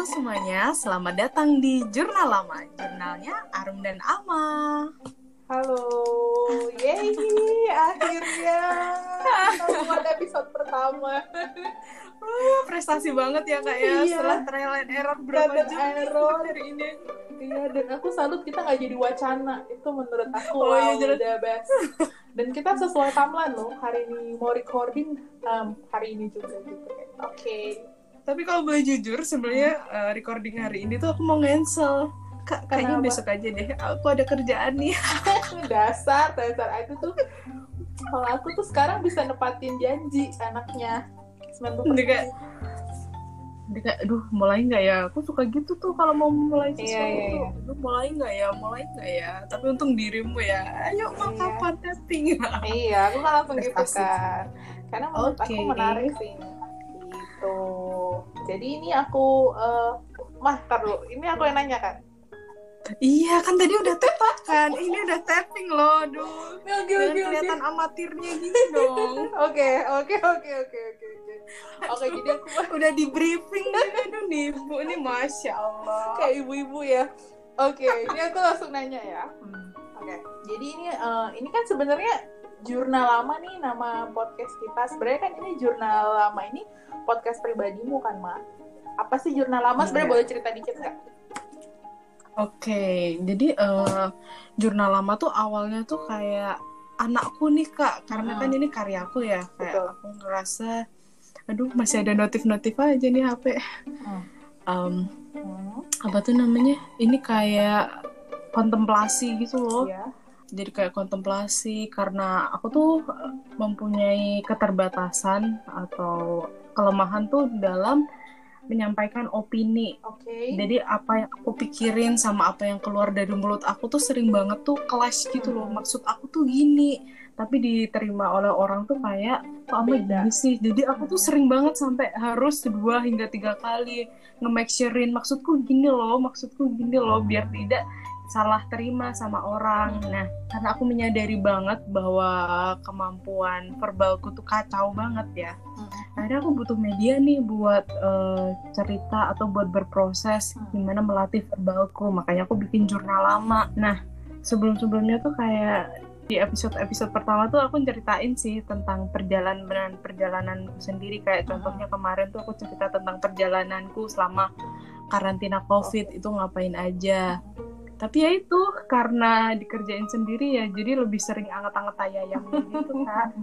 Halo semuanya, selamat datang di Jurnal Lama, jurnalnya Arum dan Ama. Halo, yeay, akhirnya kita buat episode pertama. Wah, prestasi banget ya kak ya, Iya. setelah trial and error berapa and jam error. hari ini. Iya, dan aku salut kita nggak jadi wacana. Itu menurut aku Oh, iya, wow, jelas. udah best. Dan kita sesuai timeline loh, hari ini mau recording um, hari ini juga gitu. Oke. Tapi kalau boleh jujur, sebenarnya eh, recording hari ini tuh aku mau cancel. Kak, kayaknya Kenapa? besok aja deh, aku ada kerjaan nih. dasar, dasar itu tuh. Kalau aku tuh sekarang bisa nepatin janji anaknya. 90%. Udah kayak- Jadi kayak, aduh mulai nggak ya? Aku suka gitu tuh kalau mau mulai sesuatu. Iya, iya, iya. Aduh, mulai nggak ya? Mulai nggak ya? Tapi untung dirimu ya. Ayo, mau Iya. kapan tapping? Iya, aku kan langsung gitu kan. Karena menurut Oke. aku menarik sih. Gitu. Jadi ini aku eh mah tar dulu. Ini aku yang nanya kan. Iya kan tadi udah tap kan. Ini udah tapping loh. Aduh. Oke, Jangan kelihatan amatirnya gitu dong. Oke, oke, oke, oke, oke, oke. Oke, jadi aku Udah di briefing nih. Aduh nih ibu ini masya Allah. kayak ibu-ibu ya. Oke, ini aku langsung nanya ya. Oke, jadi ini eh, ini kan sebenarnya jurnal lama nih nama podcast kita. Sebenarnya kan ini jurnal lama ini podcast pribadimu kan, Ma? Apa sih jurnal lama? Sebenarnya Iya. boleh cerita dikit nggak? Oke, jadi eh, jurnal lama tuh awalnya tuh kayak anakku nih kak, karena Hmm. kan ini karyaku ya, kayak Betul. aku ngerasa, aduh masih ada notif-notif aja nih HP. Em, Hmm. apa tuh namanya? Ini kayak kontemplasi gitu loh. Iya. Jadi kayak kontemplasi karena aku tuh eh, mempunyai keterbatasan atau kelemahan tuh dalam menyampaikan opini Oke. jadi apa yang aku pikirin sama apa yang keluar dari mulut aku tuh sering banget tuh clash gitu loh. Hmm. Maksud aku tuh gini, tapi diterima oleh orang tuh kayak kok ama gini sih. Jadi aku tuh sering banget sampai harus dua hingga tiga kali nge-make surein maksudku gini loh, maksudku gini loh biar tidak salah terima sama orang. Nah, karena aku menyadari banget bahwa kemampuan verbalku tuh kacau banget ya. Hmm. akhirnya aku butuh media nih buat eh, cerita atau buat berproses Hmm. gimana melatih verbalku. Makanya aku bikin jurnal lama. Nah sebelum sebelumnya tuh kayak di episode episode pertama tuh aku ceritain sih tentang perjalanan perjalananku sendiri. Kayak contohnya kemarin tuh aku cerita tentang perjalananku selama karantina covid. itu ngapain aja tapi ya itu karena dikerjain sendiri ya jadi lebih sering anget-anget ayam gitu kak.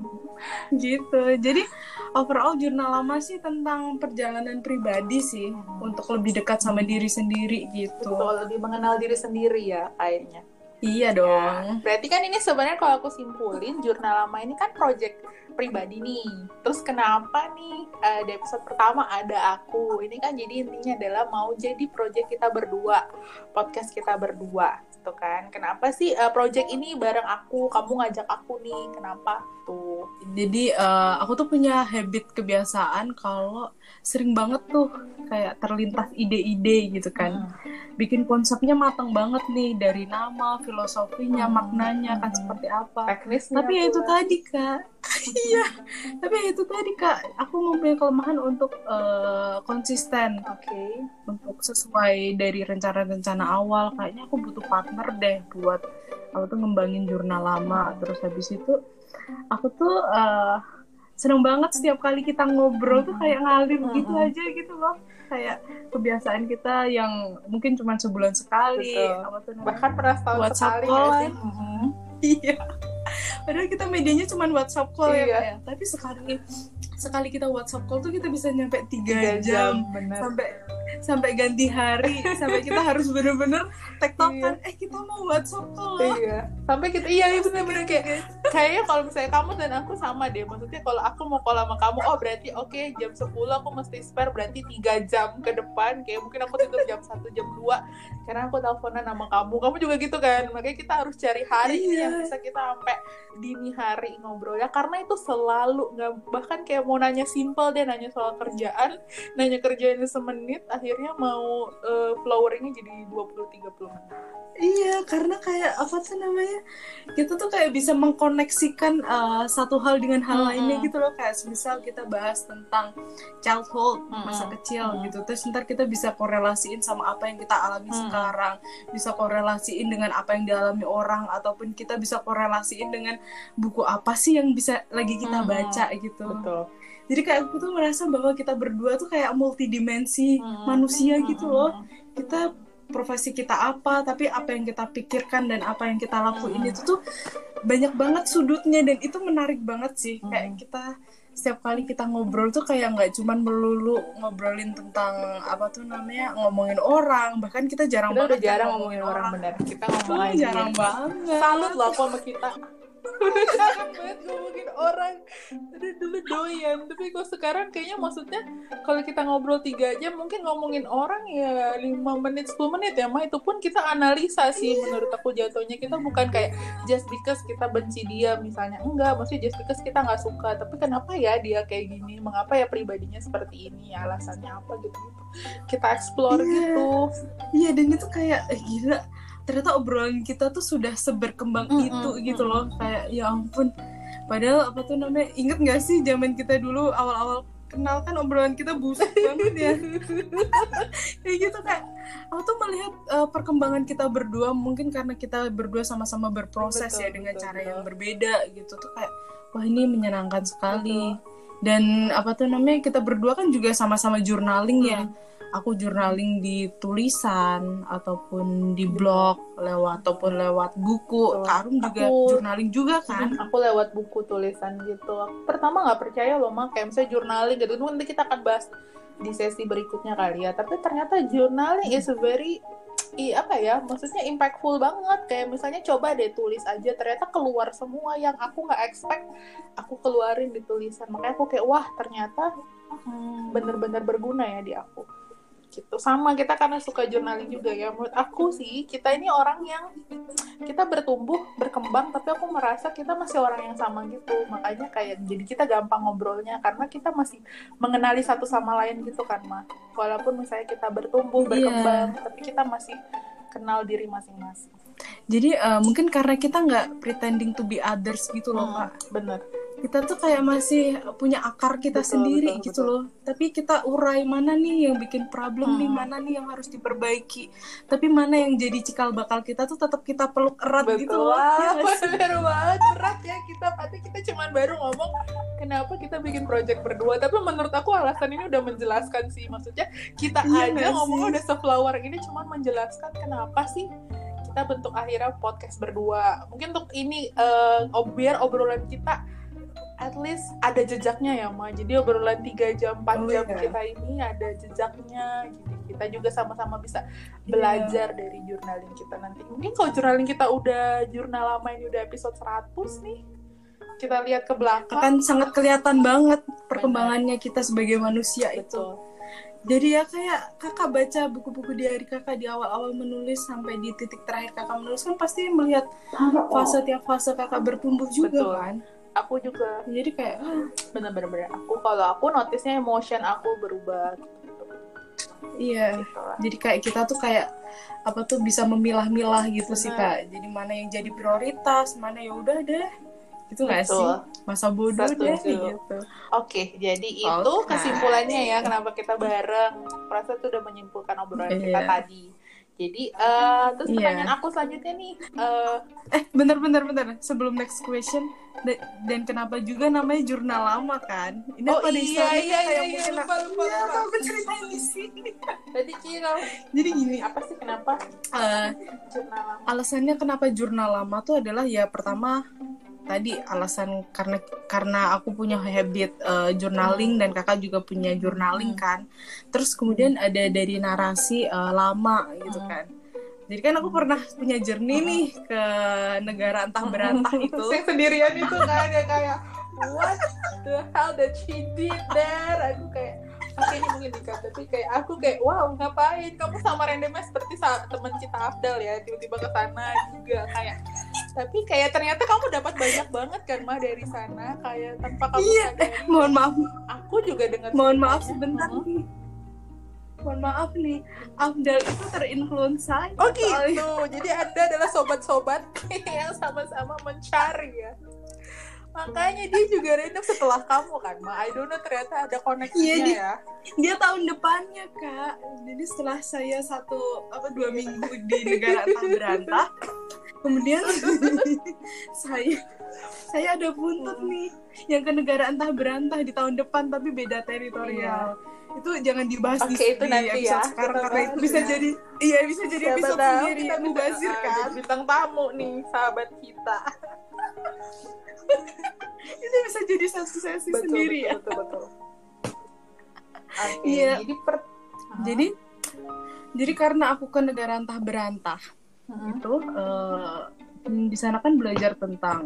Gitu. Jadi overall jurnal lama sih tentang perjalanan pribadi sih untuk lebih dekat sama diri sendiri gitu. Betul, lebih mengenal diri sendiri ya kayaknya. iya dong. Berarti kan ini sebenarnya kalau aku simpulin jurnal lama ini kan project pribadi nih. Terus kenapa nih eh, di episode pertama ada aku? Ini kan jadi intinya adalah mau jadi project kita berdua, podcast kita berdua, gitu kan? Kenapa sih eh, project ini bareng aku? Kamu ngajak aku nih? Kenapa tuh? jadi eh, aku tuh punya habit kebiasaan kalau sering banget tuh kayak terlintas ide-ide gitu kan bikin konsepnya matang banget nih dari nama filosofinya Hmm. maknanya kan Hmm. seperti apa Teknisnya tapi ya itu tadi kak iya tapi itu tadi kak aku mempunyai kelemahan untuk eh, konsisten Oke. untuk sesuai dari rencana-rencana awal kayaknya aku butuh partner deh buat aku tuh ngembangin jurnal lama terus habis itu aku tuh eh, seneng banget setiap kali kita ngobrol tuh kayak ngalir gitu aja gitu loh kayak kebiasaan kita yang mungkin cuma sebulan sekali Betul. apa tuh? Bahkan pernah setahun WhatsApp sekali call. Iya. Padahal kita medianya cuma WhatsApp call ya, Iya. Kak, ya. Tapi sekali sekali kita WhatsApp call tuh kita bisa nyampe tiga jam, bener. sampai sampai ganti hari sampai kita harus bener-bener tektokan eh kita mau WhatsApp call loh. Iya. Sampai kita iya iya bener-bener kayak kayaknya kalau misalnya kamu dan aku sama deh. Maksudnya kalau aku mau call sama kamu, oh berarti oke jam 10 aku mesti spare berarti tiga jam ke depan. Kayak mungkin aku tidur jam 1 jam 2 karena aku teleponan sama kamu. Kamu juga gitu kan. Makanya kita harus cari hari Iya. yang bisa kita sampai dini hari ngobrol ya karena itu selalu nggak bahkan kayak mau nanya simple deh nanya soal kerjaan nanya kerjaannya semenit akhirnya mau eh, floweringnya jadi 20 30 menit Iya, karena kayak apa tuh namanya? Kita tuh kayak bisa mengkoneksikan uh, satu hal dengan hal Mm-mm. lainnya gitu loh. Kayak misal kita bahas tentang childhood, Mm-mm. masa kecil Mm-mm. gitu. Terus ntar kita bisa korelasiin sama apa yang kita alami Mm. sekarang, bisa korelasiin dengan apa yang dialami orang ataupun kita bisa korelasiin dengan buku apa sih yang bisa lagi kita Mm-mm. baca gitu. Betul. Jadi kayak aku tuh merasa bahwa kita berdua tuh kayak multidimensi Mm-mm. manusia gitu loh kita profesi kita apa tapi apa yang kita pikirkan dan apa yang kita lakuin Hmm. itu tuh banyak banget sudutnya dan itu menarik banget sih Hmm. kayak kita setiap kali kita ngobrol tuh kayak nggak cuman melulu ngobrolin tentang apa tuh namanya ngomongin orang bahkan kita jarang Kita udah banget kan jarang ngomongin orang bener. Kita ngomong Oh, aja. jarang banget Salut loh sama kita. Udah jarang banget ngomongin orang. Udah dulu doyan. Tapi kok sekarang kayaknya maksudnya kalau kita ngobrol tiga jam mungkin ngomongin orang ya 5 menit 10 menit ya Ma. Itu pun kita analisa sih menurut aku jatuhnya. Kita bukan kayak just because kita benci dia misalnya. Enggak, maksudnya just because kita nggak suka. Tapi kenapa ya dia kayak gini? Mengapa ya pribadinya seperti ini? Alasannya apa gitu-gitu. Kita explore Iya. gitu. iya dan itu kayak eh, gila ternyata obrolan kita tuh sudah seberkembang Mm-mm, itu gitu loh. Kayak ya ampun. Padahal apa tuh namanya inget gak sih zaman kita dulu awal-awal kenal kan obrolan kita busuk banget ya? Kayak gitu kayak aku tuh melihat uh, perkembangan kita berdua mungkin karena kita berdua sama-sama berproses Betul, ya dengan betul, cara betul. yang berbeda gitu tuh kayak wah ini menyenangkan sekali. Dan apa tuh namanya kita berdua kan juga sama-sama journaling ya. Hmm. Aku journaling di tulisan ataupun di blog lewat ataupun lewat buku. Betul. Karum juga Aku- journaling juga kan? aku lewat buku tulisan gitu. Pertama nggak percaya loh mak. Kayak misalnya journaling gitu. Nanti kita akan bahas di sesi berikutnya kali ya. Tapi ternyata journaling is a very i apa ya maksudnya impactful banget. Kayak misalnya coba deh tulis aja. Ternyata keluar semua yang aku nggak expect aku keluarin di tulisan. Makanya aku kayak wah ternyata hmm, bener-bener berguna ya di aku gitu. Sama kita karena suka journaling juga ya. Menurut aku sih kita ini orang yang kita bertumbuh berkembang tapi aku merasa kita masih orang yang sama gitu. Makanya kayak jadi kita gampang ngobrolnya karena kita masih mengenali satu sama lain gitu kan mah walaupun misalnya kita bertumbuh Iya. berkembang tapi kita masih kenal diri masing-masing. Jadi uh, mungkin karena kita nggak pretending to be others gitu loh Hmm, kak. bener kita tuh kayak masih punya akar kita Betul, sendiri betul, gitu betul. loh. Tapi kita urai mana nih yang bikin problem nih Hmm. mana nih yang harus diperbaiki. Tapi mana yang jadi cikal bakal kita tuh tetap kita peluk erat gitu betul loh. Wah, Ya bener banget berat ya kita. Pasti kita cuman baru ngomong kenapa kita bikin project berdua? Tapi menurut aku alasan ini udah menjelaskan sih. Maksudnya kita aja Iya nggak ngomongnya udah seflower ini cuman menjelaskan kenapa sih kita bentuk akhirnya podcast berdua. Mungkin untuk ini ob- biar obrolan kita at least ada jejaknya ya Ma jadi obrolan 3 jam 4 Oh, jam iya. kita ini ada jejaknya jadi kita juga sama-sama bisa Iya. belajar dari journaling kita nanti. Mungkin kalau journaling kita udah jurnal lama ini udah episode 100 nih. Kita lihat ke belakang. akan sangat kelihatan banget perkembangannya kita sebagai manusia itu Betul. jadi ya kayak kakak baca buku-buku diary kakak di awal-awal menulis sampai di titik terakhir kakak menulis kan pasti melihat fase tiap fase kakak bertumbuh juga Betul. kan Aku juga jadi kayak bener-bener aku kalau aku notisnya emotion aku berubah gitu. iya Gitu lah. jadi kayak kita tuh kayak apa tuh bisa memilah-milah gitu sih Benar. kak jadi mana yang jadi prioritas mana ya udah deh gitu nggak sih masa bodoh deh Setuju. gitu Oke, jadi itu Oke. kesimpulannya ya kenapa kita bareng. Rasa tuh udah menyimpulkan obrolan kita Iya. tadi. Jadi, eh, terus Iya. pertanyaan aku selanjutnya nih, eh, eh bentar bentar bentar sebelum next question da- dan kenapa juga namanya jurnal lama kan? Ini oh apa iya iya iya, iya mungkin lupa lupa Iya, aku ceritain di sini. Tadi kira jadi gini. apa sih kenapa eh, jurnal lama? alasannya kenapa jurnal lama tuh adalah ya pertama tadi alasan karena karena aku punya habit eh, journaling dan kakak juga punya journaling Hmm. kan. Terus kemudian ada dari narasi eh, lama gitu Hmm. kan. Jadi kan aku pernah punya journey nih ke negara entah berantah itu. Yang sendirian itu kan ya kayak what the hell that she did there? Aku kayak oke ini mungkin dikat tapi kayak aku kayak wow ngapain? Kamu sama randomnya seperti sa- teman kita Afdal ya tiba-tiba ke sana juga kayak tapi kayak ternyata kamu dapat banyak banget kan mah dari sana. Kayak tanpa kamu Iya, sadari. Mohon maaf. Aku juga dengar mohon maaf ceritanya. sebentar nih. Mohon maaf nih. Afdal itu terinfluensa oh gitu. jadi anda adalah sobat-sobat yang sama-sama mencari ya makanya dia juga random setelah kamu kan ma. I don't know ternyata ada koneksinya Iya, dia- ya. dia tahun depannya kak. Jadi setelah saya satu apa dua minggu di negara entah berantah kemudian saya saya ada buntut nih yang ke negara entah berantah di tahun depan tapi beda teritorial itu jangan dibahas di, Oke, itu di nanti episode ya, sekarang karena itu bisa ya. jadi iya bisa jadi Siapa episode tahu sendiri kita mubazir ah, kan jadi bintang tamu nih sahabat kita itu bisa jadi satu sesi betul, sendiri betul, ya betul betul Oke, Iya. jadi per jadi jadi karena aku ke negara entah berantah Hmm. itu eh, di sana kan belajar tentang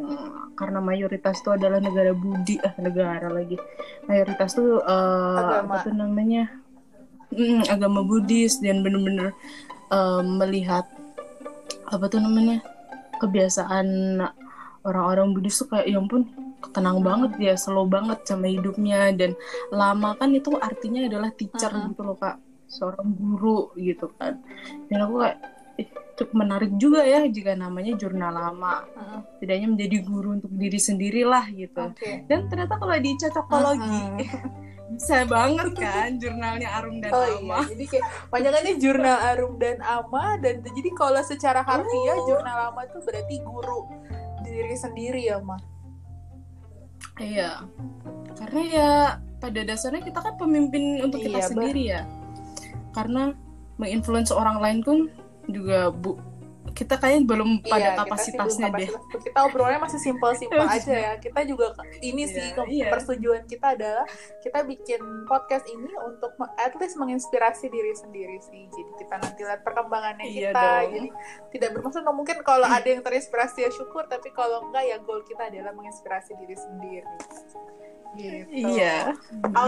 karena mayoritas itu adalah negara Budi ah negara lagi. Mayoritas tuh eh, Agama. apa tuh namanya? Mm, agama Buddhis dan bener-bener eh, melihat apa tuh namanya kebiasaan orang-orang Buddhis tuh kayak ya ampun tenang banget ya slow banget sama hidupnya. Dan lama kan itu artinya adalah teacher Mm-mm. gitu loh kak. Seorang guru gitu kan. Dan aku kayak "Ih, cukup menarik juga ya jika namanya jurnal lama Hmm. setidaknya menjadi guru untuk diri sendirilah gitu Oke. dan ternyata kalau di cocokologi bisa banget kan jurnalnya Arum dan Oh Ama iya, jadi kayak panjangannya jurnal Arum dan Ama dan jadi kalau secara harfiah Oh. jurnal Ama itu berarti guru diri sendiri ya, Ma. Iya, karena ya pada dasarnya kita kan pemimpin untuk kita Iya, Bah. sendiri ya. Karena menginfluence orang lain pun juga bu kita kayaknya belum pada Iya, kita sih kapasitasnya belum deh. kapasitas. Kita obrolannya masih simpel-simpel aja ya. Kita juga ini Iya, sih ke- iya. persetujuan kita adalah kita bikin podcast ini untuk at least menginspirasi diri sendiri sih. Jadi kita nanti lihat perkembangannya Iya kita. dong. Jadi tidak bermaksud no, mungkin kalau ada yang terinspirasi ya syukur, tapi kalau enggak ya goal kita adalah menginspirasi diri sendiri. Gitu. Iya.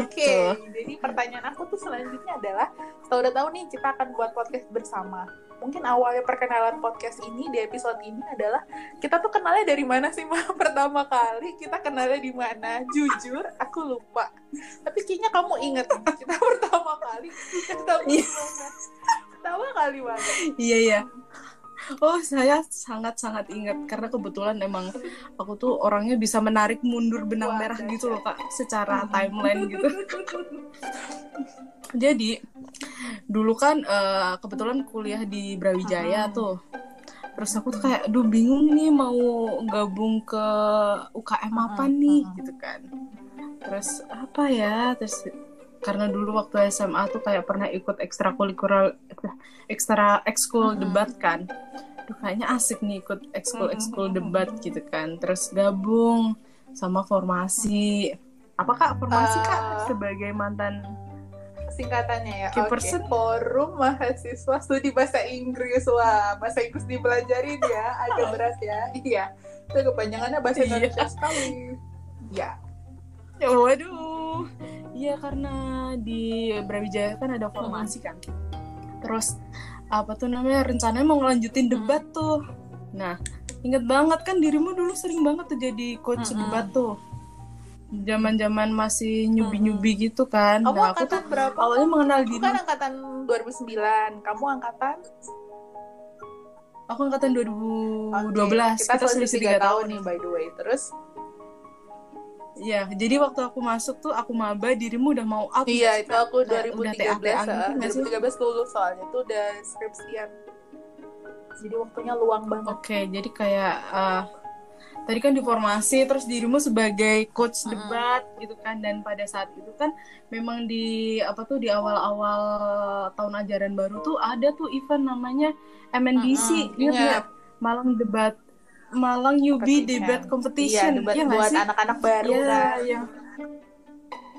Oke, gitu. jadi pertanyaan aku tuh selanjutnya adalah, setelah udah tahu nih kita akan buat podcast bersama. Mungkin awalnya perkenalan podcast ini di episode ini adalah kita tuh kenalnya dari mana sih Ma? Pertama kali kita kenalnya di mana? Jujur, aku lupa. Tapi kayaknya kamu inget kita pertama kali ketemu di mana? Pertama kali mana? Iya iya. Oh saya sangat-sangat ingat karena kebetulan emang aku tuh orangnya bisa menarik mundur benang merah gitu loh kak secara timeline gitu. Jadi dulu kan eh, kebetulan kuliah di Brawijaya tuh. Terus aku tuh kayak, aduh bingung nih mau gabung ke UKM apa nih gitu kan. Terus apa ya? Terus karena dulu waktu SMA tuh kayak pernah ikut ekstrakurikuler ekstra ekskul Hmm. debat kan. Duh, kayaknya asik nih ikut ekskul ekskul debat gitu kan. Terus gabung sama formasi. Apa kak formasi kak Eh, sebagai mantan Singkatannya ya, person. Forum Mahasiswa Studi Bahasa Inggris. Wah, bahasa Inggris dipelajarin ya, agak berat ya. Iya, itu kepanjangannya bahasa Iya. Indonesia sekali. Ya, Ya, waduh. Iya karena di Brawijaya kan ada formasi kan. Terus apa tuh namanya rencananya mau ngelanjutin debat tuh. Nah, inget banget kan dirimu dulu sering banget tuh jadi coach Mm-mm. debat tuh. Zaman-zaman masih nyubi-nyubi gitu kan. kamu Nah, aku angkatan tuh berapa? awalnya mengenal Aku diri. kan angkatan 2009. Kamu angkatan? Aku angkatan 2012. Oke, Kita, Kita selisih 3 tahun nih by the way. Terus Iya, jadi waktu aku masuk tuh aku maba dirimu udah mau up. iya itu aku Udah- udah 2013 TA-an ah. gitu nggak sih? 2013 lulus soalnya itu udah skripsian. Jadi waktunya luang banget. Oke, jadi kayak uh, tadi kan di formasi terus dirimu sebagai coach debat gitu kan dan pada saat itu kan memang di apa tuh di awal-awal tahun ajaran baru tuh ada tuh event namanya MNDC, Mm-mm, ingat ingat. nggak? Malang debat Malang Yubi Competition. Debat Iya, Competition, debat Iya nggak buat anak-anak baru Iya, kan. iya.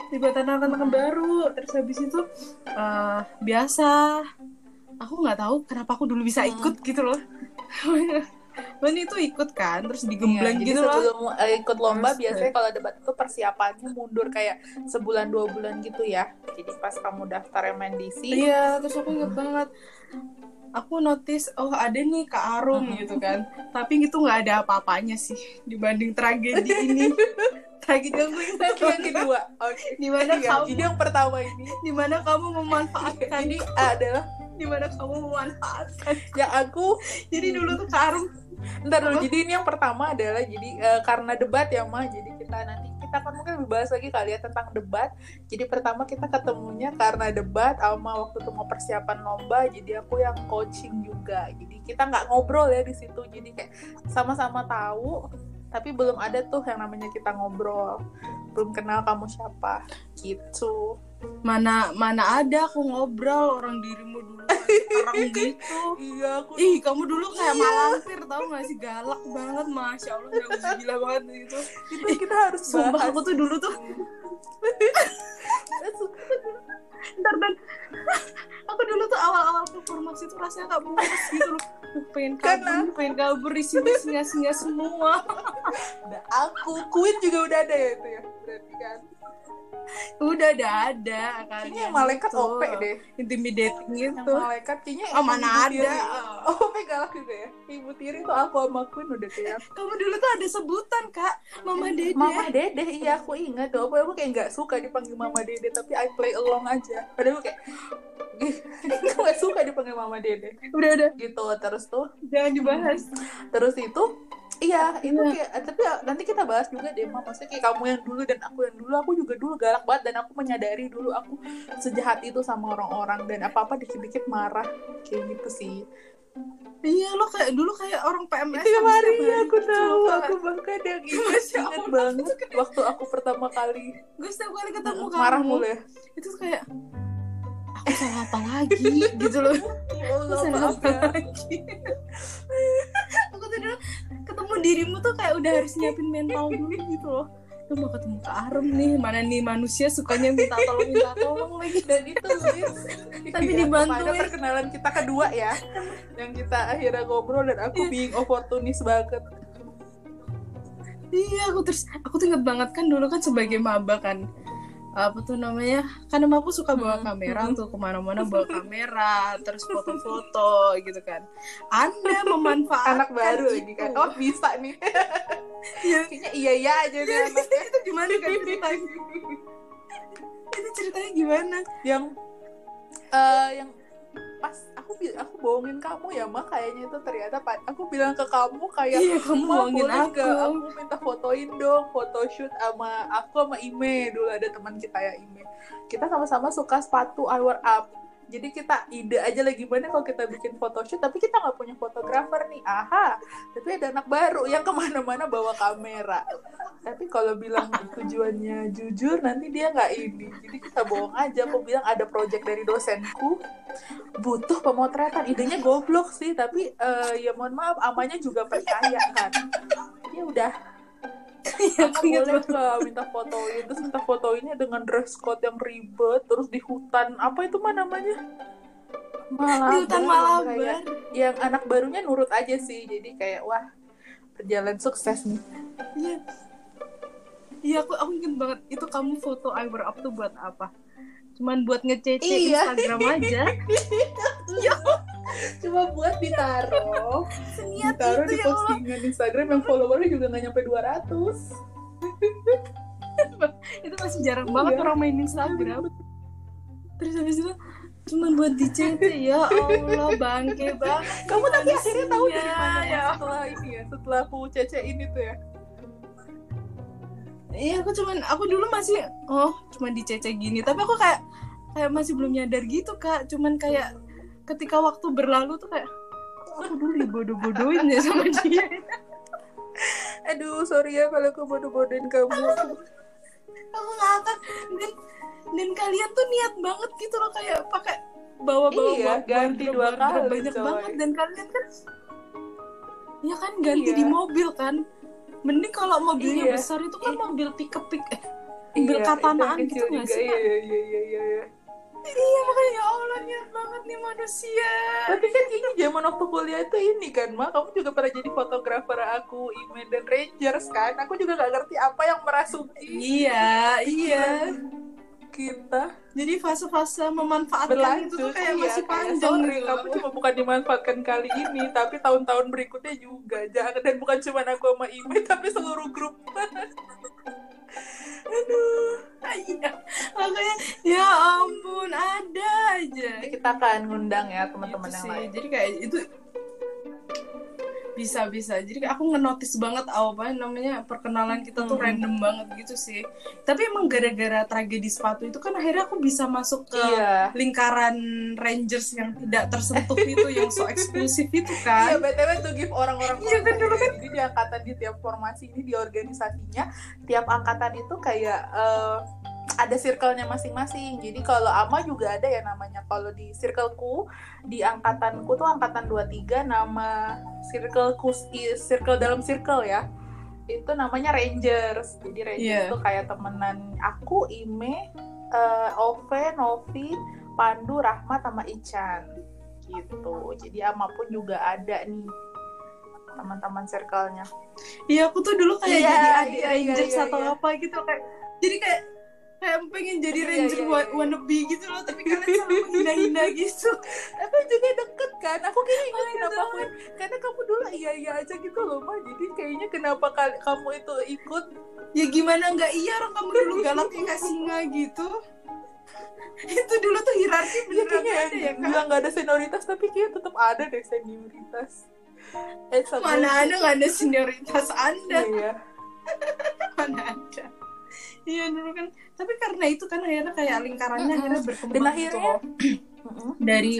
Debat anak-anak baru, terus habis itu uh, biasa aku nggak tahu kenapa aku dulu bisa Hmm. ikut gitu loh. Man itu ikut kan, terus Iya, digembleng jadi gitu loh. sebelum eh, ikut lomba Terus, biasanya kalau debat itu persiapannya mundur kayak sebulan dua bulan gitu ya. Jadi pas kamu daftar MNDC, Iya, terus aku inget banget. Aku notice, oh ada nih Kak Arum gitu kan. Tapi itu nggak ada apa-apanya sih dibanding tragedi ini. Tragedi yang kedua, oke. Di mana kamu? Jadi yang pertama ini, di mana kamu memanfaatkan ini adalah di mana kamu memanfaatkan? Yang aku jadi dulu tuh Karum Ntar dulu, jadi ini yang pertama adalah jadi eh, karena debat ya mah, jadi kita nanti kita akan mungkin lebih bahas lagi kali ya tentang debat. Jadi pertama kita ketemunya karena debat, sama waktu itu mau persiapan lomba, jadi aku yang coaching juga. Jadi kita nggak ngobrol ya di situ, jadi kayak sama-sama tahu, tapi belum ada tuh yang namanya kita ngobrol, belum kenal kamu siapa, gitu. mana mana ada aku ngobrol orang dirimu orang gitu. Iya, aku ih kamu dulu kayak Iya. malampir tau gak sih? Galak banget masya allah udah gila banget gitu. Itu kita harus sumpah aku tuh dulu tuh. Ntar dan aku dulu tuh awal-awal performance itu rasanya gak puas gitu loh. Duh, pengen kabur Karena- pengen kabur di sini singa-singa semua. Udah aku, Queen juga udah ada ya itu ya, berarti kan. udah ada ada Kayaknya kalian yang malaikat itu. OP deh. intimidating gitu malaikat kayaknya oh mana Ibu Tiri. ada Oh, OP galak juga ya. Ibu Tiri tuh aku sama Queen udah kayak kamu dulu tuh ada sebutan kak mama dede Mama Dede, iya aku ingat tuh. Aku, aku kayak nggak suka dipanggil Mama Dede, tapi I play along aja. Padahal aku kayak aku suka dipanggil Mama Dede. udah udah Gitu terus tuh, jangan dibahas terus itu Iya, itu kayak tapi nanti kita bahas juga deh, Mam. Maksudnya kayak kamu yang dulu dan aku yang dulu, aku juga dulu galak banget dan aku menyadari dulu aku sejahat itu sama orang-orang dan apa-apa dikit-dikit marah kayak gitu sih. iya lo kayak dulu kayak orang PMS Iya, Mari, setiap hari aku gitu tahu, loh, Kak. aku bahkan yang ingat Allah, banget itu waktu aku pertama kali gue setiap kali ketemu kamu marah mulu ya. itu kayak aku salah apa lagi gitu loh Ya aku Allah, salah maaf apa ya. lagi aku tuh dulu ketemu dirimu tuh kayak udah harus nyiapin mental dulu gitu loh lu mau ketemu ke Arum nih mana nih manusia sukanya minta tolong minta tolong lagi Dan itu. Tapi Iya, dibantuin. kepada perkenalan kita kedua ya. Yang kita akhirnya ngobrol dan aku being opportunis banget. iya aku terus aku tuh inget banget kan dulu kan sebagai maba kan apa tuh namanya kan emang aku suka bawa Hmm. kamera tuh ke mana-mana bawa kamera terus foto-foto gitu kan anda memanfaatkan Anak baru lagi kan. Oh, bisa nih. Iya. Kayaknya iya iya aja nih anaknya. itu gimana kan ceritanya itu ceritanya gimana Yang eh yang pas aku aku bohongin kamu ya mah kayaknya itu ternyata pa- aku bilang ke kamu kayak iya kamu bohongin aku. nggak aku minta fotoin dong photoshoot sama aku sama Ime. Dulu ada teman kita ya Ime. Kita sama-sama suka sepatu Hour Up jadi kita ide aja lah gimana kalau kita bikin photoshoot tapi kita nggak punya fotografer nih. Aha tapi ada anak baru yang ke mana-mana bawa kamera. Tapi kalau bilang tujuannya jujur nanti dia nggak ini. Jadi kita bohong aja. Aku bilang ada project dari dosenku butuh pemotretan. Idenya goblok sih tapi eh, ya mohon maaf amanya juga percaya kan. Ya udah Iya, aku boleh nggak minta fotoin terus minta fotoinnya dengan dress code yang ribet terus di hutan. Apa itu mah namanya? Malabar, di hutan yang Malabar kayak- yang anak barunya nurut aja sih. Jadi kayak wah berjalan sukses nih. Iya. Iya aku aku inget banget. Itu kamu foto I were up tuh buat apa? Cuman buat ngecece Iya. Instagram aja cuma buat ditaruh. Seniat ditaruh itu di ya postingan Instagram yang followernya juga nggak nyampe 200 itu masih jarang banget Iya. orang main Instagram. Terus habis itu cuman buat dicece ya Allah bangke banget kamu tapi akhirnya tahu dari mana ya. setelah ini ya setelah aku cece ini tuh ya? Iya aku cuman aku dulu masih oh cuman dicece gini. Tapi aku kayak kayak masih belum nyadar gitu kak. Cuman kayak ketika waktu berlalu tuh kayak aku dulu dibodoh-bodohin ya sama dia? Aduh sorry ya kalau aku bodoh-bodohin kamu. Aku ngakak dan dan kalian tuh niat banget gitu loh kayak pakai bawa-bawa Iya, ganti dua kali, banyak coy. banget. Dan kalian kan ya kan ganti Iya. di mobil kan? Mending kalau mobilnya Iya. besar itu kan Iya. mobil pickup pick eh mobil Iya, katanaan itu gitu yang nggak kecil sih iya iya iya iya iya iya makanya ya Allah niat banget nih manusia. Tapi kan kayaknya zaman waktu kuliah itu ini kan mak kamu juga pernah jadi fotografer aku Imen dan Rangers kan. Aku juga nggak ngerti apa yang merasuki iya iya. Kita jadi fase-fase memanfaatkan itu berlanjut tuh kayak iya, masih kayak, panjang sorry gitu. kamu cuma bukan dimanfaatkan kali ini tapi tahun-tahun berikutnya juga. Jangan dan bukan cuma aku sama Ime tapi seluruh grup aduh. Iya. Makanya ya ampun ada aja. Kita akan ngundang ya teman-teman Gitu yang sih. lain. Jadi kayak itu bisa bisa jadi aku ngenotis banget apa namanya perkenalan kita tuh Hmm. random banget gitu sih tapi emang gara-gara tragedi sepatu itu kan akhirnya aku bisa masuk ke iya lingkaran Rangers yang tidak tersentuh itu yang so eksklusif itu Iya, kan BTW tuh give orang-orang Iya, kan dulu kan. Jadi di angkatan di tiap formasi ini di organisasinya, tiap angkatan itu kayak eh, ada circle-nya masing-masing. Jadi kalau AMA juga ada ya namanya. Kalau di circleku, di angkatanku tuh angkatan 23 nama circleku circle dalam circle ya. Itu namanya Rangers. Jadi Rangers Iya. itu kayak temenan aku, Ime, eh, Ove, Novi, Pandu, Rahmat sama Ican gitu. Jadi Ama pun juga ada nih teman-teman circle-nya. iya aku tuh dulu kayak Iya, jadi adik iya, Rangers iya, atau iya. apa gitu kayak jadi kayak kayak pengen jadi Iya, Ranger iya, wa- iya. wannabe gitu loh tapi kalian selalu menghina-hina gitu Tapi juga deket kan? Aku kayaknya ingat Oh, iya, kenapa aku karena kamu dulu iya iya aja gitu loh mah. Jadi kayaknya kenapa kal- kamu itu ikut? ya gimana nggak iya orang kamu dulu galaknya kayak singa gitu itu dulu tuh hierarki Ya, beneran kayaknya ada ya kan bilang nggak ada senioritas tapi kayaknya tetap ada deh senioritas. Eh, mana ada nggak ada senioritas anda Iya, iya. mana ada iya dulu kan tapi karena itu kan akhirnya kayak lingkarannya akhirnya berkembang Dan gitu akhirnya loh. Mm-mm. dari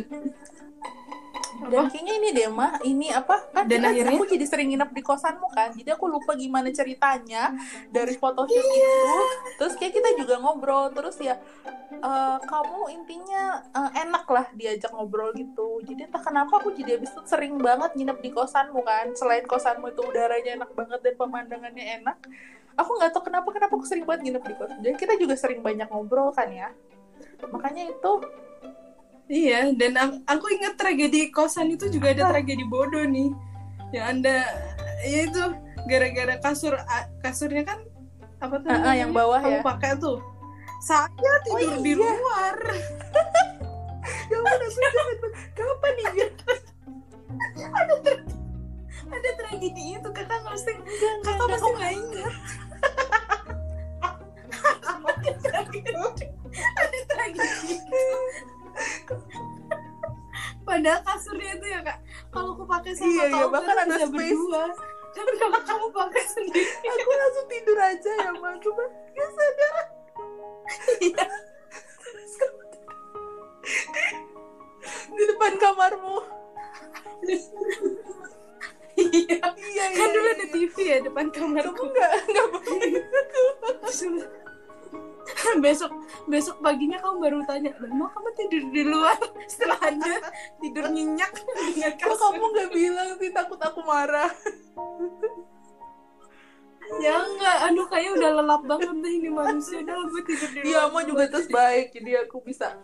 Dan kayaknya ini deh mah, ini apa? Kan Dan kan akhirnya? aku jadi sering nginep di kosanmu kan. Jadi aku lupa gimana ceritanya dari photoshoot itu. Terus kayak kita juga ngobrol. Terus ya eh, kamu intinya eh, enak lah diajak ngobrol gitu. Jadi entah kenapa aku jadi abis itu sering banget nginep di kosanmu kan. Selain kosanmu itu udaranya enak banget dan pemandangannya enak. Aku nggak tahu kenapa kenapa aku sering banget nginep di kosan. Jadi kita juga sering banyak ngobrol kan ya. Makanya itu iya dan aku ingat tragedi kosan itu juga ada tragedi bodoh nih yang anda ya itu gara-gara kasur kasurnya kan apa tuh namanya? yang bawah kamu ya. pakai tuh saya tidur Oh, di iya. luar ya ingat. kapan nih ya? ada tragedi itu kakak mesti kakak pasti nggak ingat ada tragedi ada tragedi. Padahal kasurnya itu ya kak. Kalau aku pakai sama Iya, iya, kau bahkan kan ada bisa space. berdua. Tapi kalau kamu pakai sendiri. Aku langsung tidur aja ya mah cuma gak sadar iya. Di depan kamarmu. Iya. Iya kan dulu ada TV ya depan kamarku. Kamu nggak nggak bangun besok besok paginya kamu baru tanya "Loh, emang kamu tidur di luar? Setelah anda tidur nyenyak kok kamu nggak bilang sih takut aku marah? Ya enggak aduh kayaknya udah lelap banget deh ini manusia. Udah gue tidur di luar iya mau juga terus baik jadi aku bisa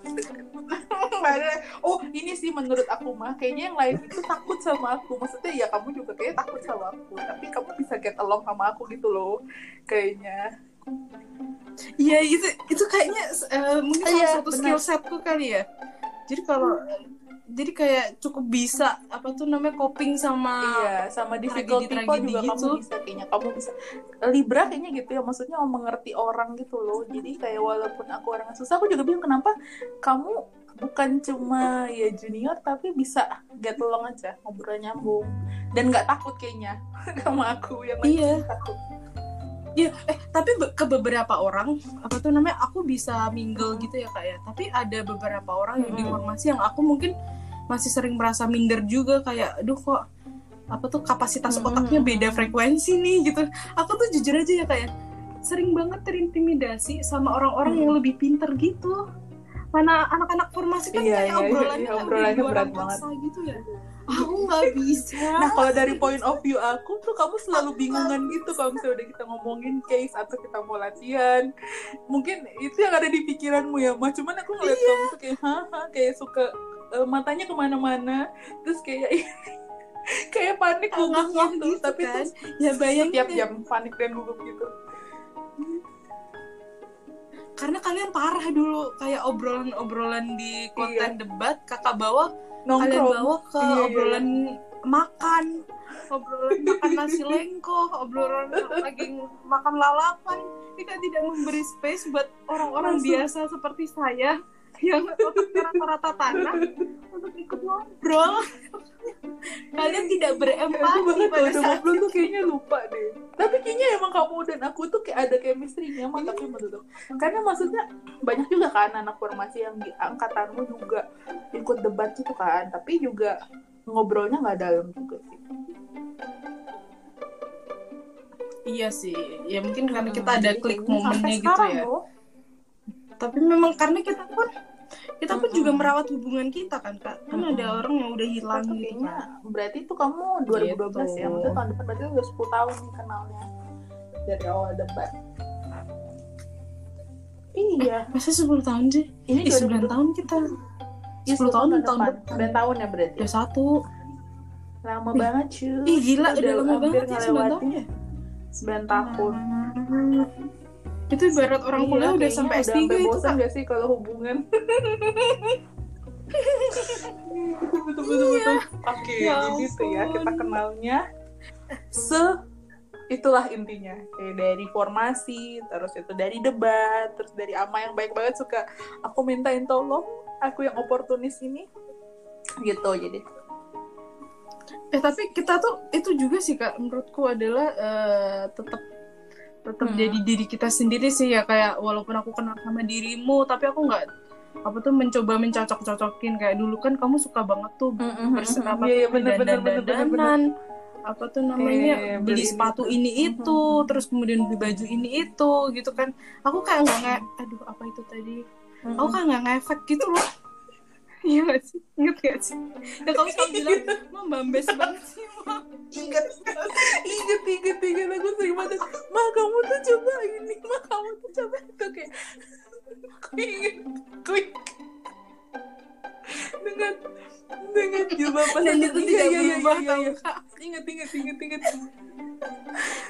oh ini sih menurut aku mah kayaknya yang lain itu takut sama aku. Maksudnya ya kamu juga kayaknya takut sama aku tapi kamu bisa get along sama aku gitu loh kayaknya iya itu itu kayaknya eh, mungkin salah Iya, satu benar. skill setku kali ya jadi kalau jadi kayak cukup bisa apa tuh namanya coping sama Iya, sama difficult people juga gitu. kamu bisa kayaknya kamu bisa Libra kayaknya gitu ya, maksudnya mau mengerti orang gitu loh. Jadi kayak walaupun aku orang susah, aku juga bingung kenapa kamu bukan cuma ya junior tapi bisa get along aja, ngobrol nyambung dan nggak takut kayaknya sama aku yang Iya. takut. Iya, eh tapi be- ke beberapa orang apa tuh namanya aku bisa mingle gitu ya kak ya. Tapi ada beberapa orang yang di Mm-mm. formasi yang aku mungkin masih sering merasa minder juga kayak, aduh kok apa tuh kapasitas otaknya beda frekuensi nih gitu. Aku tuh jujur aja ya kak ya, sering banget terintimidasi sama orang-orang Mm. yang lebih pinter gitu. Mana anak-anak formasi kan Iya, kayak iya, obrolannya iya, kan obrolannya dari luar berat angkasa gitu ya. Aku nggak bisa. Nah kalau dari point of view aku tuh kamu selalu bingungan gitu kalau misalnya udah kita ngomongin case atau kita mau latihan mungkin itu yang ada di pikiranmu ya mah cuman aku ngeliat Iya. kamu tuh kayak haha kayak suka eh, matanya ke mana-mana terus kayak kayak panik gugup gitu, gitu tapi kan. terus ya bayangin tiap jam panik dan gugup gitu karena kalian parah dulu kayak obrolan-obrolan di konten debat kakak bawa kalian nongkrong bawa ke Iya, iya. obrolan makan. Obrolan makan nasi lengko obrolan lagi makan lalapan. Kita tidak memberi space buat orang-orang biasa seperti saya yang rata-rata tanah untuk ikut ngobrol. Kalian tidak berempati banget pada saat ngobrol tuh kayaknya lupa deh. Tapi kayaknya emang kamu dan aku tuh kayak ada chemistry-nya mah tapi menurut aku. karena maksudnya banyak juga kan anak formasi yang di angkatanmu juga ikut debat gitu kan tapi juga ngobrolnya nggak dalam juga sih. Iya sih ya mungkin karena kita Hmm, ada klik momennya gitu sekarang ya. Loh. tapi memang karena kita pun kita pun Mm-mm. juga merawat hubungan kita kan kak. Kan ada Mm-mm. orang yang udah hilang Itu gitu kayaknya kan. berarti itu kamu 2012 ya? Gitu. maksudnya tahun depan berarti udah 10 tahun nih kenalnya. Dari awal debat iya. Masa 10 tahun sih? Ini eh 9 tahun kita. Iya, 10 tahun tahun depan. depan. 9 tahun ya berarti? Udah satu. Lama Ih. banget cuy ih gila Kita udah lama banget ya 9 tahun ya? 9 tahun itu ibarat orang Iya, kuliah udah sampai S3 sampai itu bosan gak sih kalau hubungan? Betul betul betul betul oke Ya jadi itu ya kita kenalnya. Se itulah intinya. Kayak dari formasi terus itu dari debat terus dari ama yang baik banget suka aku mintain tolong aku yang oportunis ini gitu. Jadi eh tapi kita tuh itu juga sih kak menurutku adalah eh, tetap tetap Hmm. jadi diri kita sendiri sih ya kayak walaupun aku kenal sama dirimu tapi aku nggak apa tuh mencoba mencocok-cocokin kayak dulu kan kamu suka banget tuh berserapa Iya, iya, tuh bener, bener, bener, bener, bener. dandan apa tuh namanya Eh, beli beli sepatu ini. ini itu Mhm. terus kemudian beli baju ini itu gitu kan aku kayak nggak aduh apa itu tadi aku kayak nggak ngefek gitu loh iya gak sih? Inget gak sih? Ya kamu selalu bilang mah bambes banget sih mah inget inget inget inget aku sering banget ma kamu tuh coba ini ma kamu tuh coba itu kayak aku aku inget dengan dengan jilbab pas dan itu tidak berubah iya, tau iya. kak. Inget inget inget inget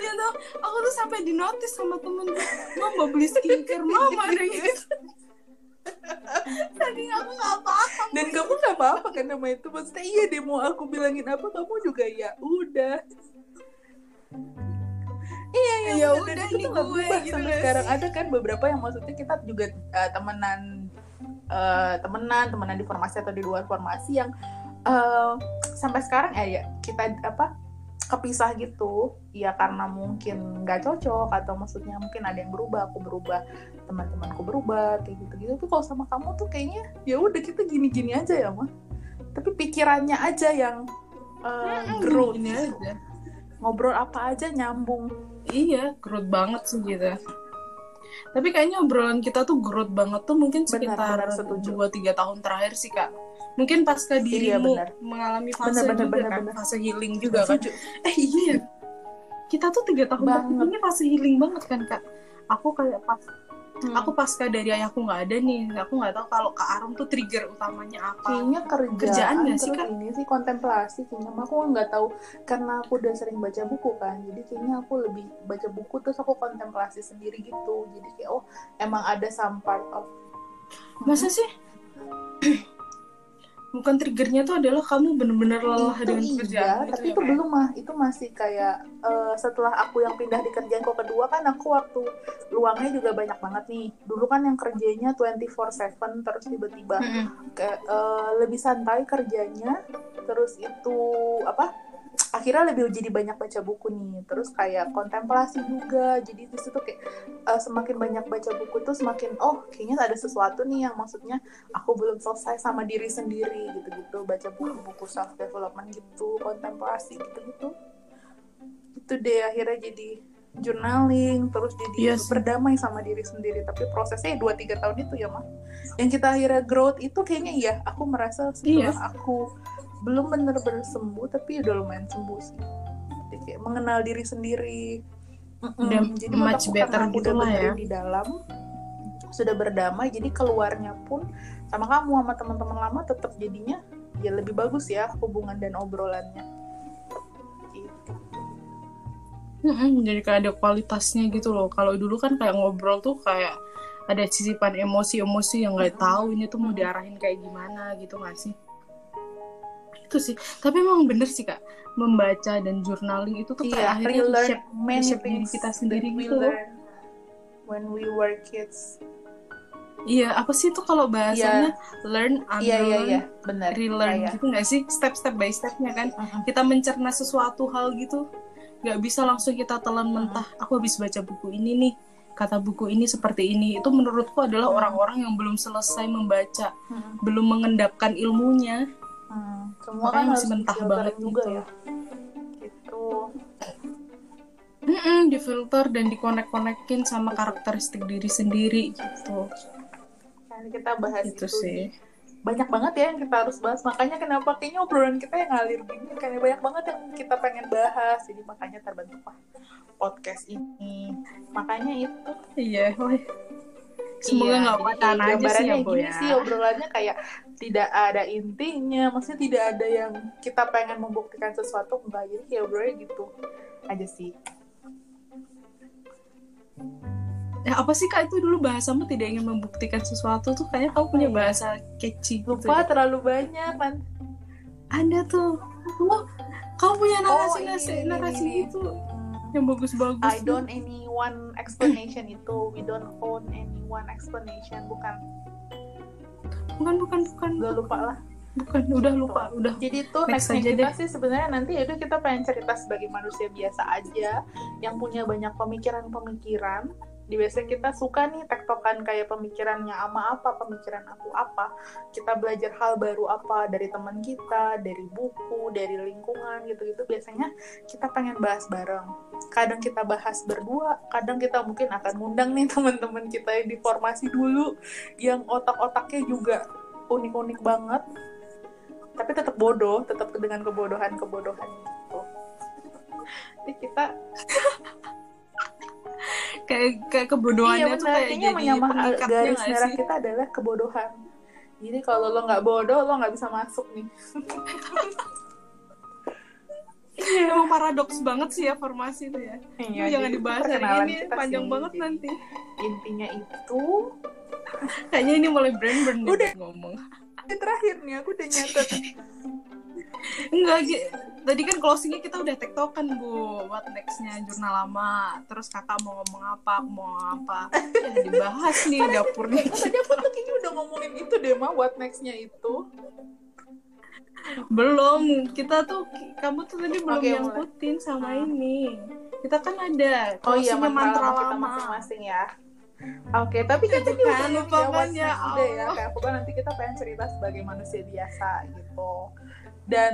ya tuh aku tuh sampai di notice sama temen mama mau beli skincare mama ada gitu tadi aku nggak apa-apa dan kamu gak apa-apa kan nama itu? Maksudnya iya deh mau aku bilangin apa kamu juga ya udah. Iya iya Ya bener. udah, Dan itu gue, berubah gitu sampai gak sekarang. Ada kan beberapa yang maksudnya kita juga eh, temenan eh, temenan temenan di formasi atau di luar formasi yang eh, sampai sekarang ya, ya kita apa kepisah gitu ya karena mungkin nggak cocok atau maksudnya mungkin ada yang berubah aku berubah teman-temanku berubah kayak gitu gitu tapi kalau sama kamu tuh kayaknya ya udah kita gini-gini aja ya mah tapi pikirannya aja yang growth ini aja. Ngobrol apa aja nyambung. Iya growth banget sih gitu tapi kayaknya obrolan kita tuh growth banget tuh mungkin sekitar dua tiga tahun terakhir sih kak. Mungkin pasca Iya, dirimu benar. mengalami fase Benar, benar, juga benar, kan? benar. fase healing juga kan? Eh iya. Kita tuh tiga tahun ini fase healing banget kan kak? Aku kayak pas Hmm. aku pasca dari ayahku nggak ada nih. Aku nggak tahu kalau kak Arum tuh trigger utamanya apa. Kayaknya kerjaan, Kerjaan nggak sih, Kak? ini sih kontemplasi kayaknya aku nggak tahu. Karena aku udah sering baca buku kan. Jadi kayaknya aku lebih baca buku terus aku kontemplasi sendiri gitu. Jadi kayak oh emang ada some part of masa sih bukan triggernya tuh adalah kamu bener-bener lelah itu dengan iya, pekerjaan gitu tapi ya, itu Kak? belum mah itu masih kayak eh, setelah aku yang pindah di kerjaanku kedua kan aku waktu luangnya juga banyak banget nih dulu kan yang kerjanya 24/7 terus tiba-tiba Mm-mm. kayak eh, lebih santai kerjanya terus itu apa akhirnya lebih jadi banyak baca buku nih. Terus kayak kontemplasi juga. Jadi di situ kayak eh, semakin banyak baca buku tuh semakin oh kayaknya ada sesuatu nih yang maksudnya aku belum selesai sama diri sendiri gitu-gitu. Baca buku-buku self development gitu kontemplasi gitu-gitu. Itu deh akhirnya jadi journaling terus jadi Iya sih. berdamai sama diri sendiri. Tapi prosesnya dua tiga tahun itu ya mah yang kita akhirnya growth itu kayaknya iya aku merasa setelah Iya. aku belum bener-bener sembuh tapi udah lumayan sembuh sih jadi kayak mengenal diri sendiri. Udah jadi much better gitu lah ya. di dalam sudah berdamai jadi keluarnya pun sama kamu sama teman-teman lama tetap jadinya ya lebih bagus ya hubungan dan obrolannya gitu. Jadi kayak ada kualitasnya gitu loh. Kalau dulu kan kayak ngobrol tuh kayak ada sisipan emosi-emosi yang nggak tahu ini tuh mau diarahin kayak gimana gitu nggak sih? Itu sih tapi memang bener sih kak membaca dan journaling itu tuh kayak Iya, akhirnya relearn shape, many shape diri kita sendiri we gitu loh. when we were kids. iya apa sih itu kalau bahasanya learn Iya iya unlearn iya, benar. relearn Iya, iya. gitu nggak sih step step by stepnya kan Mm-mm. kita mencerna sesuatu hal gitu nggak bisa langsung kita telan Hmm. mentah aku habis baca buku ini nih kata buku ini seperti ini itu menurutku adalah Hmm. orang-orang yang belum selesai membaca Mm-mm. belum mengendapkan ilmunya Hmm, Semua Makanya kan masih harus mentah banget juga gitu. ya. Gitu. Mm-mm, difilter dan dikonek-konekin sama karakteristik diri sendiri gitu Kan kita bahas itu itu, sih banyak banget ya yang kita harus bahas. Makanya kenapa kayaknya obrolan kita yang ngalir gini karena banyak banget yang kita pengen bahas. Jadi makanya terbentuklah podcast ini. Makanya itu iya. Semoga Iya, nggak jadi pacaran aja sih gambarannya ya bu ya. sih obrolannya kayak tidak ada intinya maksudnya tidak ada yang kita pengen membuktikan sesuatu enggak. Jadi kayak obrolannya gitu aja sih. Ya apa sih kak? Itu dulu bahasamu tidak ingin membuktikan sesuatu tuh kayaknya kamu punya ya? bahasa catchy gitu lupa terlalu banyak kan ada tuh. Wah, kamu punya narasi ini, narasi, ini, narasi itu yang bagus-bagus I don't any one explanation itu. We don't own any one explanation. Bukan. Bukan bukan bukan. Udah lupa lah. Bukan udah lupa udah. Jadi tuh Next nextnya aja kita deh. sih sebenarnya nanti itu kita pengen cerita sebagai manusia biasa aja yang punya banyak pemikiran-pemikiran di biasanya kita suka nih tektokan kayak pemikirannya ama apa pemikiran aku apa? Kita belajar hal baru apa? Dari teman kita dari buku dari lingkungan gitu-gitu. Biasanya kita pengen bahas bareng. Kadang kita bahas berdua kadang kita mungkin akan ngundang nih teman-teman kita yang di formasi dulu yang otak-otaknya juga unik-unik banget. Tapi tetap bodoh tetap dengan kebodohan-kebodohan gitu. Jadi kita kayak kayak kebodohannya iya tuh kayak kayaknya jadi garis merah kita adalah kebodohan. Jadi kalau lo nggak bodoh lo nggak bisa masuk nih. Emang paradoks banget sih ya formasi itu ya. Iya, Itu jangan dibahas hari ini panjang sih. banget nanti. intinya itu. Kayaknya ini mulai brand burn nih Udah. ngomong. Ini terakhir nih aku udah nyatet enggak tadi kan closingnya kita udah tektokan bu what nextnya jurnal lama terus kakak mau ngomong apa aku mau ngomong apa ya dibahas nih dapurnya oh, tadi aku tuh kayaknya udah ngomongin itu deh mah what nextnya itu belum kita tuh kamu tuh tadi belum mulai. nyangkutin sama Hmm. ini kita kan ada oh iya mantra, mantra lama kita masing-masing ya Oke, tapi kan tadi Kan, udah lupa ya, kan ya, udah ya. Allah. Kayak aku kan nanti kita pengen cerita sebagai manusia biasa gitu. Dan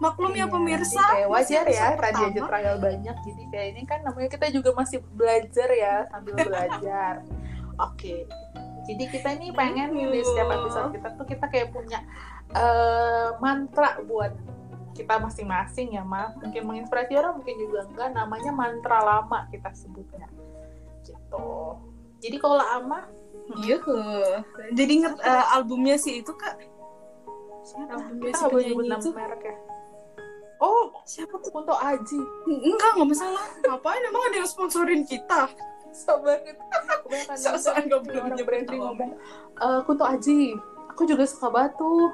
maklum ya Iya, pemirsa. kayak wajar ya episode tadi aja pertama. trial banyak. Jadi kayak ini kan namanya kita juga masih belajar ya sambil belajar. Oke. Jadi kita ini pengen di setiap episode kita tuh kita kayak punya eh, mantra buat kita masing-masing ya mah mungkin menginspirasi orang mungkin juga enggak. Namanya mantra lama kita sebutnya. Gitu. Jadi kalau lama Iya, jadi inget eh, albumnya sih itu kak. Siapa kita nggak boleh nyebut nama itu. merek ya oh Siapa tuh? untuk Aji Enggak, nggak masalah. Ngapain emang ada yang sponsorin kita? so banget kebanyakan So-soan nggak boleh orang nyebut branding ngomong "Eh, aku tuh Aji aku juga suka batu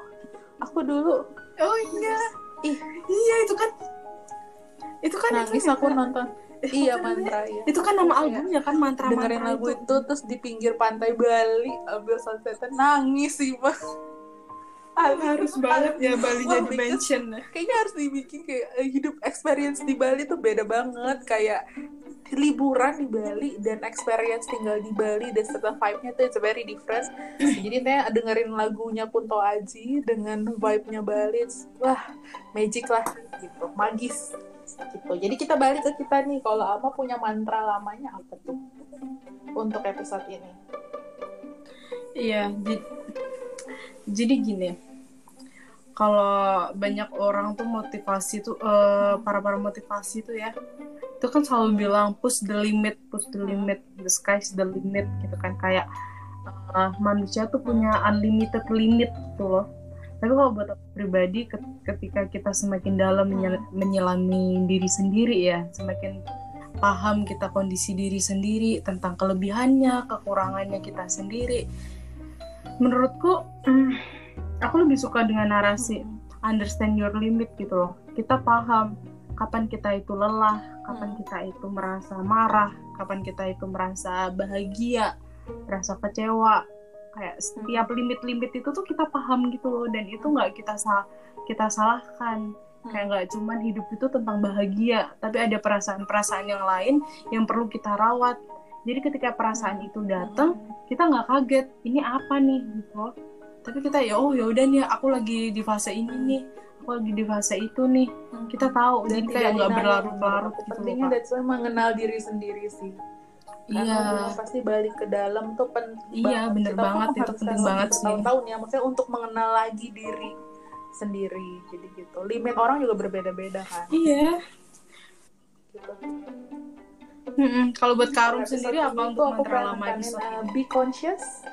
aku dulu Oh iya. Ih. Iya itu kan. Itu kan nangis itu, aku kan- nonton iya mantra ya Itu kan nama albumnya kan mantra dengerin lagu itu terus di pinggir pantai Bali ambil sunset nangis sih mah harus banget ya Bali Wah, jadi mention. kayaknya harus dibikin kayak eh, hidup experience di Bali tuh beda banget. Kayak liburan di Bali dan experience tinggal di Bali dan serta vibe-nya tuh it's very different. Jadi saya dengerin lagunya Kunto Aji dengan vibe-nya Bali. Wah magic lah gitu magis gitu. Jadi kita balik ke kita nih kalau Ama punya mantra lamanya apa tuh untuk episode ini? Iya, jadi, jadi gini. Kalau banyak orang tuh motivasi tuh eh, para para motivasi tuh ya, itu kan selalu bilang push the limit, push the limit, the sky's the limit gitu kan. Kayak eh, manusia tuh punya unlimited limit gitu loh. Tapi kalau buat aku pribadi, ket- ketika kita semakin dalam menyel- menyelami diri sendiri ya, semakin paham kita kondisi diri sendiri tentang kelebihannya, kekurangannya kita sendiri, menurutku mm, aku lebih suka dengan narasi understand your limit gitu loh. Kita paham kapan kita itu lelah kapan Hmm. kita itu merasa marah kapan kita itu merasa bahagia merasa kecewa. Kayak setiap limit-limit itu tuh kita paham gitu loh dan itu nggak kita salah kita salahkan. Kayak nggak cuman hidup itu tentang bahagia tapi ada perasaan-perasaan yang lain yang perlu kita rawat. Jadi ketika perasaan itu datang kita nggak kaget ini apa nih? gitu loh. Tapi kita ya oh ya udah nih aku lagi di fase ini nih. Aku lagi di fase itu nih. Hmm. kita tahu Dan jadi kayak nggak berlarut-larut gitu pentingnya that's why mengenal diri sendiri sih. Iya. pasti balik ke dalam tuh penting Iya, banget. bener Kita banget, itu penting banget sih. tahun ya maksudnya untuk mengenal lagi diri sendiri jadi gitu. Limit orang juga berbeda-beda kan? Iya. Gitu. Kalau buat Karum Episode sendiri untuk tuh aku nekanin, episode uh, be conscious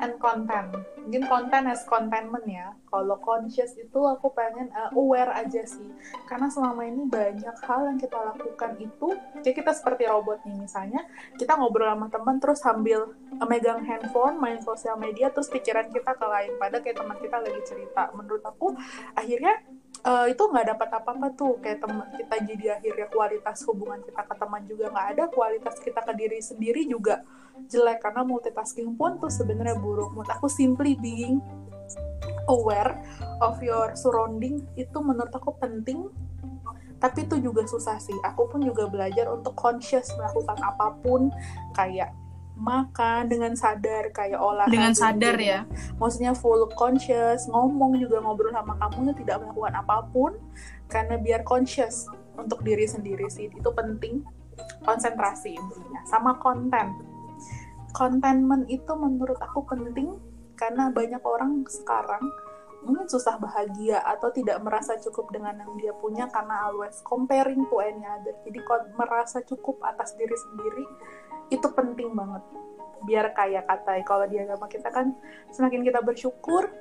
and content. Mungkin content as contentment ya. Kalau conscious itu aku pengen uh, aware aja sih. Karena selama ini banyak hal yang kita lakukan itu kayak kita seperti robot nih. Misalnya kita ngobrol sama teman terus sambil uh, megang handphone main sosial media terus pikiran kita ke lain. Pada kayak teman kita lagi cerita. Menurut aku akhirnya uh, itu nggak dapat apa-apa tuh. Kayak teman kita jadi akhirnya kualitas hubungan kita ke teman juga nggak ada. Kualitas kita ke diri sendiri juga jelek. Karena multitasking pun tuh sebenarnya buruk. Menurut aku simply being aware of your surrounding itu menurut aku penting. Tapi itu juga susah sih. Aku pun juga belajar untuk conscious melakukan apa pun. Kayak makan dengan sadar kayak olahraga dengan sadar ya? Maksudnya full conscious ngomong juga ngobrol sama kamu tidak melakukan apa pun karena biar conscious untuk diri sendiri sih. Itu penting konsentrasi intinya sama konten. Contentment itu menurut aku penting karena banyak orang sekarang mungkin susah bahagia atau tidak merasa cukup dengan yang dia punya karena always comparing to any other. Jadi merasa cukup atas diri sendiri itu penting banget. Biar kayak kata kalau di agama kita kan semakin kita bersyukur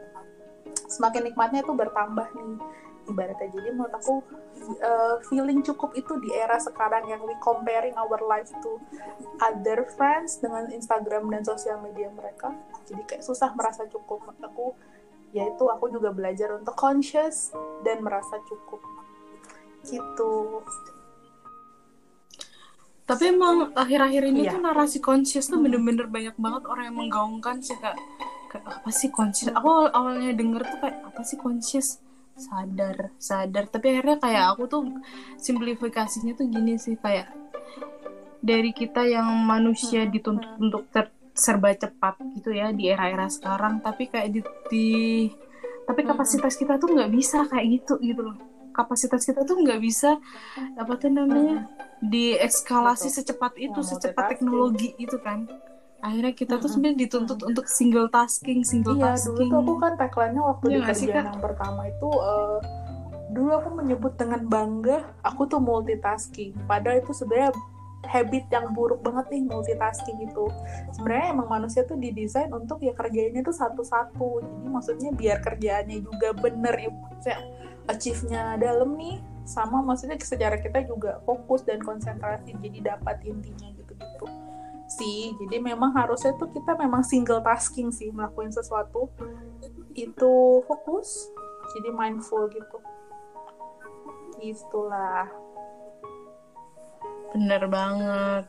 semakin nikmatnya itu bertambah nih. Ibaratnya jadi menurut aku uh, feeling cukup itu di era sekarang yang we comparing our life to other friends dengan Instagram dan sosial media mereka jadi kayak susah merasa cukup menurut aku. Yaitu aku juga belajar untuk conscious dan merasa cukup. Gitu tapi emang akhir-akhir ini Iya. tuh narasi conscious tuh Hmm. bener-bener banyak banget orang yang menggaungkan sih kak kayak apa sih conscious aku awal- awalnya denger tuh kayak apa sih conscious sadar sadar tapi akhirnya kayak aku tuh simplifikasinya tuh gini sih kayak dari kita yang manusia Hmm. dituntut untuk ter- serba cepat gitu ya di era-era sekarang tapi kayak di, di- tapi Hmm. kapasitas kita tuh nggak bisa kayak gitu gitu loh kapasitas kita tuh nggak bisa apa tuh namanya diekskalasi Betul. secepat itu Yang secepat teknologi itu kan akhirnya kita tuh Mm-mm. sebenarnya dituntut untuk single tasking single Iya, dulu tasking tuh aku kan tagline-nya waktu Iya di kerjaan Kak? yang pertama itu eh, dulu aku menyebut dengan bangga aku tuh multitasking. Padahal itu sebenarnya habit yang buruk banget nih multitasking itu. Sebenarnya emang manusia tuh didesain untuk ya kerjanya tuh satu-satu. Jadi maksudnya biar kerjaannya juga bener ya, maksudnya achieve-nya dalam nih sama maksudnya secara kita juga fokus dan konsentrasi jadi dapat intinya gitu-gitu. Sih jadi memang harusnya tuh kita memang single tasking sih melakukan sesuatu itu fokus jadi mindful gitu. Itulah bener banget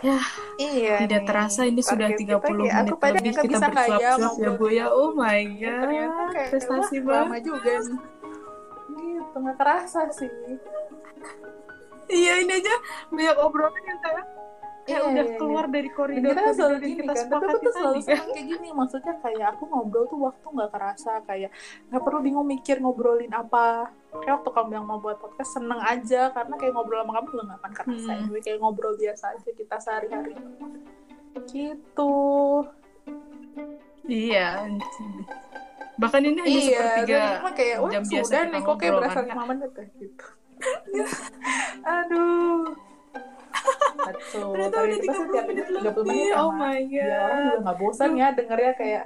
ya iya tidak terasa ini sudah 30 menit lebih kita bersuap-suap. ya bu ya. Oh my god ternyata kayak prestasi wah, lama banget. juga nih. Gitu nggak terasa sih. Iya ini aja. Banyak obrolan yang kayak kayak Iya, udah iya, keluar dari Dan koridor kita selalu gini kita kan, tapi aku tuh selalu senang kayak gini, maksudnya kayak aku ngobrol tuh waktu nggak kerasa, kayak nggak perlu bingung mikir ngobrolin apa. Kayak waktu kamu yang mau buat podcast seneng aja, karena kayak ngobrol sama kamu juga nggak akan kerasa, Hmm. Anyway, kayak ngobrol biasa aja kita sehari-hari. Gitu. iya bahkan ini hanya iya, sepertiga kayak, jam biasa sudah nih, kok kayak berasa lima menit ya, gitu. Aduh. Betul. ternyata udah kita sih 30 tiap menit 30 lebih menit oh sama. my Biar orang god juga nggak bosan ya dengernya kayak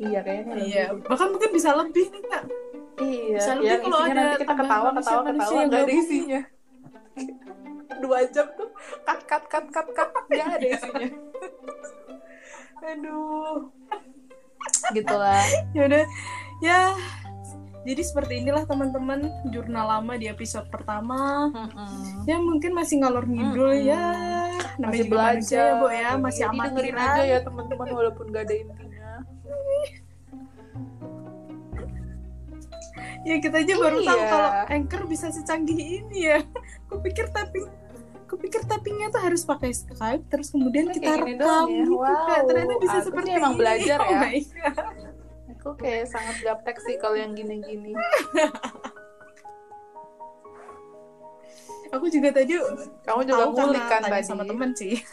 iya kayaknya lebih iya bahkan mungkin bisa lebih nih kak Iya, Bisa lebih yang kalau isinya ada nanti kita ketawa, ketawa, ketawa, nggak ada isinya. Dua jam tuh, cut, cut, cut, cut, cut, nggak ada isinya. Aduh. gitu lah ya udah ya jadi seperti inilah teman-teman jurnal lama di episode pertama Mm-mm. ya mungkin masih ngalor ngidul Mm-mm. ya namanya masih belajar ya bu ya masih Jadi dengerin amatiran aja ya teman-teman walaupun gak ada intinya ya kita aja baru tahu Iya. kalau anchor bisa secanggih ini ya kupikir tapping kupikir tappingnya tuh harus pakai Skype terus kemudian kita rekam ya. gitu Wow, Kak. ternyata bisa aku seperti emang ini belajar Oh ya. my Aku kayak sangat gaptek sih kalau yang gini-gini? Aku juga tadi kamu juga ngulik kan tadi? sama temen sih.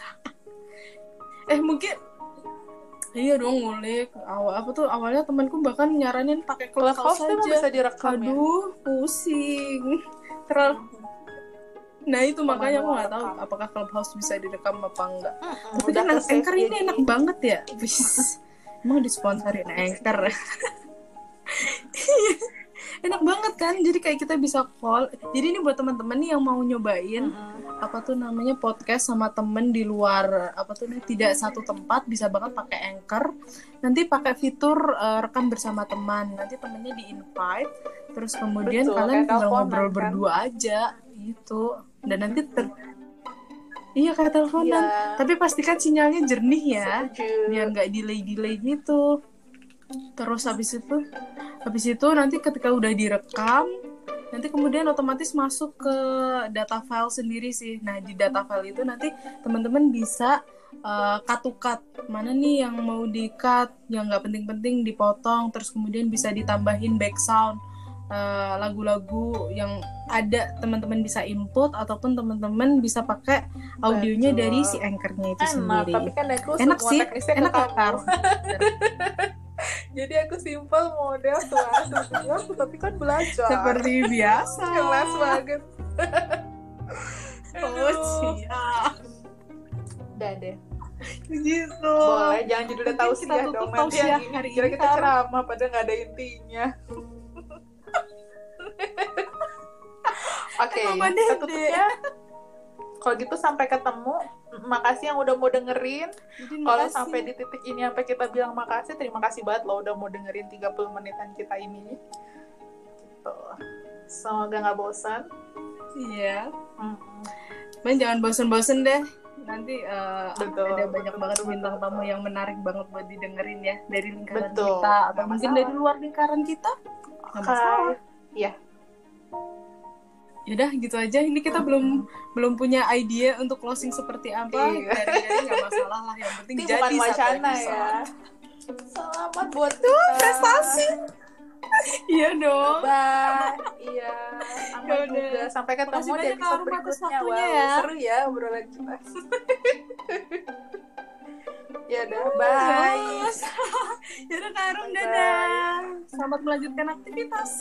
Eh mungkin iya dong ngulik. Awal apa tuh awalnya temanku bahkan nyaranin pakai Clubhouse clubhouse tuh emang aja bisa direkam ya? Aduh pusing. Terlalu nah itu makanya aku nggak tahu apakah clubhouse bisa direkam apa enggak. Mm-mm, tapi udah kan anchor ini enak banget ya. Wis, emang disponsorin anchor enak banget kan jadi kayak kita bisa call. Jadi ini buat teman-teman nih yang mau nyobain Mm-mm. apa tuh namanya podcast sama temen di luar apa tuh nih tidak satu tempat bisa banget pakai anchor. Nanti pakai fitur eh, rekam bersama teman. Nanti temennya di invite terus kemudian Betul, kalian tinggal ngobrol kan? berdua aja gitu. Dan nanti ter iya kayak teleponan. Iya, tapi pastikan sinyalnya jernih ya. Setuju. biar nggak delay delay gitu. Terus habis itu habis itu nanti ketika udah direkam nanti kemudian otomatis masuk ke data file sendiri sih. Nah di data file itu nanti teman-teman bisa uh, cut to cut mana nih yang mau di cut yang nggak penting-penting dipotong terus kemudian bisa ditambahin back sound uh, lagu-lagu yang ada teman-teman bisa input ataupun teman-teman bisa pakai audionya Betul. dari si anchornya itu enak sendiri. tapi kan aku enak sih enak akar jadi aku simple model kelas tapi kan belajar. Seperti biasa. Kelas banget. Oh siap. Udah deh. Gitu. Boleh jangan jadi udah tahu sih ya dong nanti tausiah yang hari kira kita ceramah padahal nggak ada intinya Oke, Mama kita Dede. tutup ya. Kalau gitu sampai ketemu. Makasih yang udah mau dengerin. Kalau sampai di titik ini sampai kita bilang makasih, terima kasih banget lo udah mau dengerin 30 menitan kita ini. Gitu. Semoga nggak bosan. iya Mm. Men jangan bosen-bosen deh nanti eh, Betul, ada banyak betul, banget bintang tamu yang menarik banget buat didengerin ya dari lingkaran Betul, kita atau mungkin dari luar lingkaran kita nggak masalah Yaudah gitu aja ini kita belum belum punya ide untuk closing seperti apa Iya. dari nggak masalah lah yang penting Ini jadi bukan satu wacana ya. Selamat buat kita. prestasi. iya dong Bye. Iya. Yaudah. juga. Sampai ketemu di episode berikutnya. Wow, ya. seru ya obrolan kita. ya udah, bye. Kak Arum, Bye. dadah. Selamat melanjutkan aktivitas.